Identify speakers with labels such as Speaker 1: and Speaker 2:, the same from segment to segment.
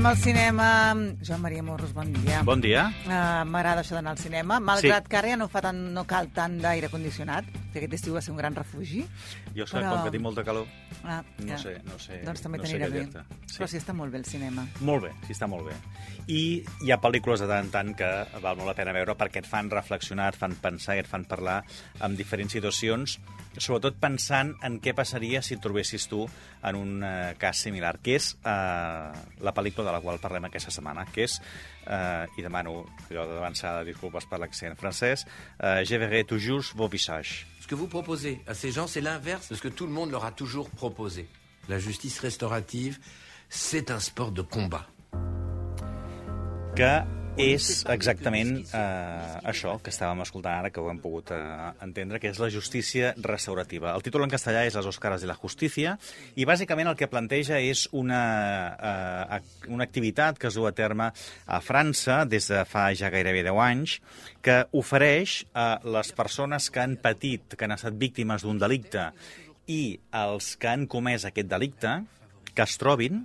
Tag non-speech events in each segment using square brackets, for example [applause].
Speaker 1: Anem al cinema. Joan Maria Morros, bon dia.
Speaker 2: Bon dia.
Speaker 1: Uh, M'agrada això d'anar al cinema, malgrat sí. que ara ja no, fa tant, no cal tant d'aire condicionat, que aquest estiu va ser un gran refugi.
Speaker 2: Jo sé,
Speaker 1: Però-
Speaker 2: com que tinc molta calor,
Speaker 1: Ah,
Speaker 2: no
Speaker 1: ja.
Speaker 2: sé, no sé,
Speaker 1: Doncs també
Speaker 2: no
Speaker 1: t'anirà bé.
Speaker 2: Sí.
Speaker 1: Però sí, està molt bé el cinema.
Speaker 2: Molt bé, sí, està molt bé. I hi ha pel·lícules de tant en tant que val molt la pena veure perquè et fan reflexionar, et fan pensar i et fan parlar en diferents situacions, sobretot pensant en què passaria si et trobessis tu en un eh, cas similar, que és eh, la pel·lícula de la qual parlem aquesta setmana, que és, eh, i demano allò d'avançada, disculpes per l'accent francès, eh, Je verrai toujours vos visages.
Speaker 3: Ce que vous proposez à ces gens, c'est l'inverse de ce que tout le monde leur a toujours proposé. La justice restaurative, c'est un sport de combat.
Speaker 2: És exactament eh, això que estàvem escoltant ara, que ho hem pogut eh, entendre, que és la justícia restaurativa. El títol en castellà és Les Oscares de la Justícia, i bàsicament el que planteja és una, eh, una activitat que es du a terme a França des de fa ja gairebé 10 anys, que ofereix a les persones que han patit, que han estat víctimes d'un delicte, i els que han comès aquest delicte, que es trobin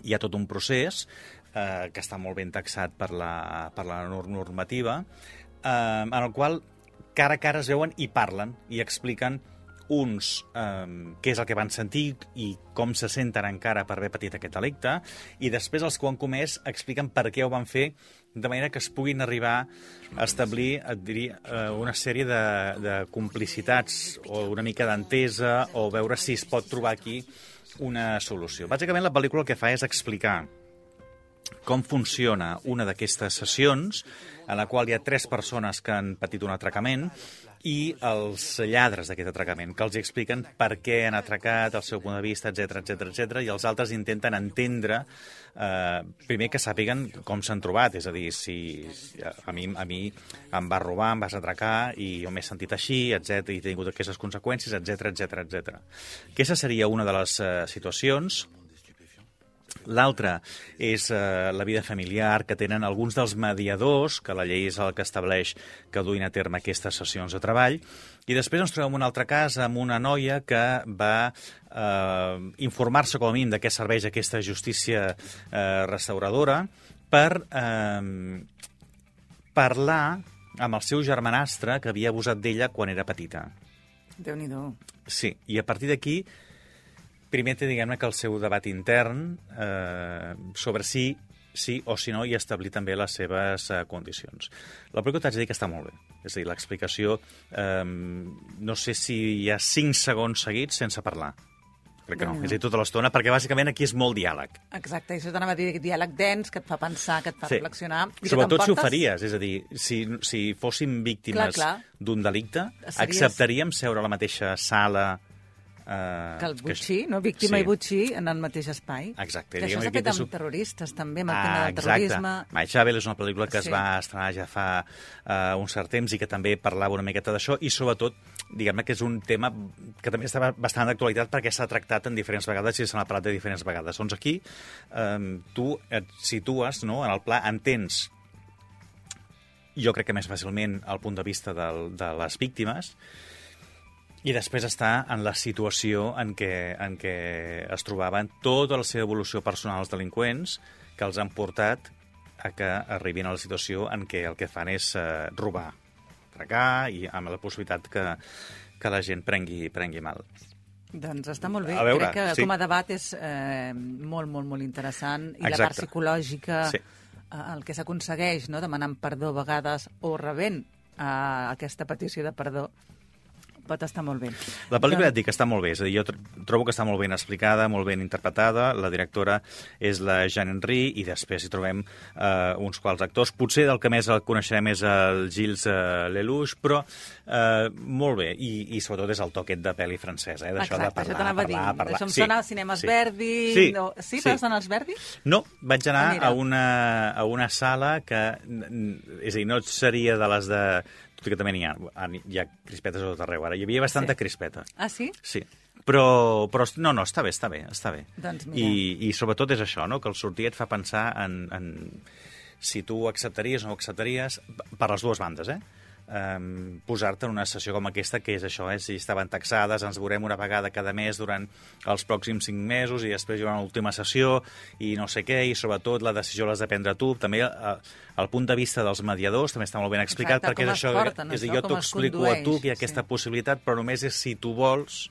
Speaker 2: hi ha tot un procés eh, que està molt ben taxat per la, per la nor- normativa, eh, en el qual cara a cara es veuen i parlen i expliquen uns eh, què és el que van sentir i com se senten encara per haver patit aquest delicte, i després els que ho han comès expliquen per què ho van fer, de manera que es puguin arribar a establir, et diria, eh, una sèrie de, de complicitats o una mica d'entesa o veure si es pot trobar aquí una solució. Bàsicament, la pel·lícula el que fa és explicar com funciona una d'aquestes sessions, en la qual hi ha tres persones que han patit un atracament, i els lladres d'aquest atracament, que els expliquen per què han atracat, el seu punt de vista, etc etc etc i els altres intenten entendre, eh, primer que sàpiguen com s'han trobat, és a dir, si a mi, a mi em va robar, em vas atracar, i jo m'he sentit així, etc i he tingut aquestes conseqüències, etc etc etc. Aquesta seria una de les eh, situacions, L'altra és eh, la vida familiar que tenen alguns dels mediadors, que la llei és el que estableix que duin a terme aquestes sessions de treball. I després ens trobem un altre cas amb una noia que va eh, informar-se com a mínim de què serveix aquesta justícia eh, restauradora per eh, parlar amb el seu germanastre que havia abusat d'ella quan era petita.
Speaker 1: Déu-n'hi-do.
Speaker 2: Sí, i a partir d'aquí primer té, diguem-ne, que el seu debat intern eh, sobre si sí o si no i establir també les seves eh, condicions. La pel·lícula t'haig de dir que està molt bé. És a dir, l'explicació, eh, no sé si hi ha 5 segons seguits sense parlar. Crec que no,
Speaker 1: Déu-n'hi-do.
Speaker 2: és a dir, tota l'estona, perquè bàsicament aquí és molt diàleg.
Speaker 1: Exacte, això t'anava a dir, diàleg dens, que et fa pensar, que et fa
Speaker 2: Sí.
Speaker 1: reflexionar. i
Speaker 2: Sobretot si ho faries, és a dir, si, si fóssim víctimes d'un delicte,
Speaker 1: Series-
Speaker 2: acceptaríem seure a la mateixa sala... Eh,
Speaker 1: Que el butxí, no? Víctima
Speaker 2: Sí.
Speaker 1: i butxí en el mateix espai.
Speaker 2: Exacte,
Speaker 1: Que això s'ha
Speaker 2: que
Speaker 1: fet amb
Speaker 2: un-
Speaker 1: terroristes, també, amb el
Speaker 2: Ah,
Speaker 1: tema del terrorisme.
Speaker 2: My Chabel és una pel·lícula que
Speaker 1: Sí.
Speaker 2: es va estrenar ja fa uh, un cert temps i que també parlava una miqueta d'això i sobretot, diguem-ne que és un tema que també està bastant d'actualitat perquè s'ha tractat en diferents vegades i se n'ha parlat de diferents vegades. Doncs aquí um, tu et situes no, en el pla, entens jo crec que més fàcilment el punt de vista del, de les víctimes i després està en la situació en què, en què es trobaven tota la seva evolució personal als delinqüents que els han portat a que arribin a la situació en què el que fan és eh, robar, atracar i amb la possibilitat que, que la gent prengui, prengui mal.
Speaker 1: Doncs està molt bé.
Speaker 2: A veure,
Speaker 1: Crec que
Speaker 2: sí.
Speaker 1: com a debat és eh, molt, molt, molt interessant. I la part
Speaker 2: Exacte.
Speaker 1: psicològica,
Speaker 2: Sí.
Speaker 1: eh, el que s'aconsegueix, no? demanant perdó a vegades o rebent eh, aquesta petició de perdó, pot estar molt bé.
Speaker 2: La pel·lícula, ja et
Speaker 1: Doncs-
Speaker 2: dic, està molt bé. És a dir, jo tr trobo que està molt ben explicada, molt ben interpretada. La directora és la Jeanne Henry i després hi trobem eh, uns quals actors. Potser del que més el coneixerem és el Gilles eh, Lelouch, però eh, molt bé. I, I sobretot és el toquet de pel·li francesa, eh? d'això de parlar,
Speaker 1: això a dir.
Speaker 2: parlar, parlar.
Speaker 1: Això em sona als cinemes
Speaker 2: sí.
Speaker 1: Verdi.
Speaker 2: Sí,
Speaker 1: No, sí,
Speaker 2: sí.
Speaker 1: vas anar als Verdi?
Speaker 2: No, vaig anar
Speaker 1: Ah, mira.
Speaker 2: a una, a una sala que, és a dir, no seria de les de... Tot i que també n'hi ha, hi ha crispetes a tot arreu ara. Hi havia bastanta
Speaker 1: Sí.
Speaker 2: crispeta.
Speaker 1: Ah, sí?
Speaker 2: Sí, però, però no, no, està bé, està bé, està bé.
Speaker 1: Doncs mira.
Speaker 2: I, I sobretot és això, no? que el sortir et fa pensar en, en si tu acceptaries o no acceptaries, per les dues bandes, eh? Eh, posar-te en una sessió com aquesta, que és això, eh, si estaven taxades, ens veurem una vegada cada mes durant els pròxims cinc mesos i després hi haurà una última sessió i no sé què, i sobretot la decisió l'has de prendre tu. També eh, el punt de vista dels mediadors també està molt ben explicat,
Speaker 1: Exacte,
Speaker 2: perquè és això,
Speaker 1: porten,
Speaker 2: és dir, jo t'ho explico a tu que hi ha aquesta
Speaker 1: sí.
Speaker 2: possibilitat, però només és si tu vols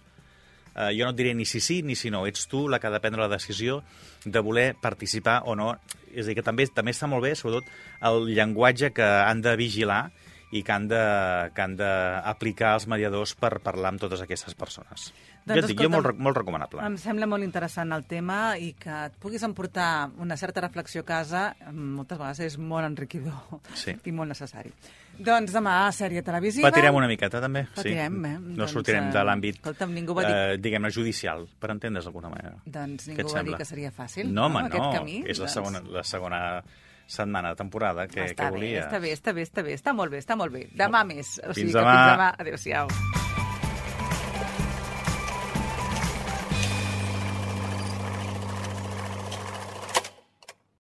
Speaker 2: eh, jo no et diré ni si sí ni si no, ets tu la que ha de prendre la decisió de voler participar o no. És a dir, que també, també està molt bé, sobretot, el llenguatge que han de vigilar i que han de- que han d'aplicar els mediadors per parlar amb totes aquestes persones.
Speaker 1: Doncs,
Speaker 2: jo et dic, jo
Speaker 1: escolta'm,
Speaker 2: molt, molt recomanable.
Speaker 1: Em sembla molt interessant el tema i que et puguis emportar una certa reflexió a casa moltes vegades és molt enriquidor
Speaker 2: Sí. [laughs]
Speaker 1: i molt necessari. Doncs demà, sèrie televisiva.
Speaker 2: Patirem una miqueta, també.
Speaker 1: Patirem, eh?
Speaker 2: No
Speaker 1: Doncs,
Speaker 2: sortirem
Speaker 1: eh,
Speaker 2: de l'àmbit,
Speaker 1: ningú va dir-
Speaker 2: eh, diguem-ne, judicial, per entendre's d'alguna manera.
Speaker 1: Doncs ningú va dir
Speaker 2: sembla?
Speaker 1: que seria fàcil,
Speaker 2: No, home,
Speaker 1: aquest
Speaker 2: no.
Speaker 1: camí.
Speaker 2: És la
Speaker 1: doncs-
Speaker 2: segona, la segona setmana temporada que,
Speaker 1: està
Speaker 2: que volia.
Speaker 1: bé, està bé, està bé, està bé, està molt bé, està molt bé. Demà més. O
Speaker 2: Fins
Speaker 1: sigui que
Speaker 2: demà.
Speaker 1: fins demà. Adéu-siau.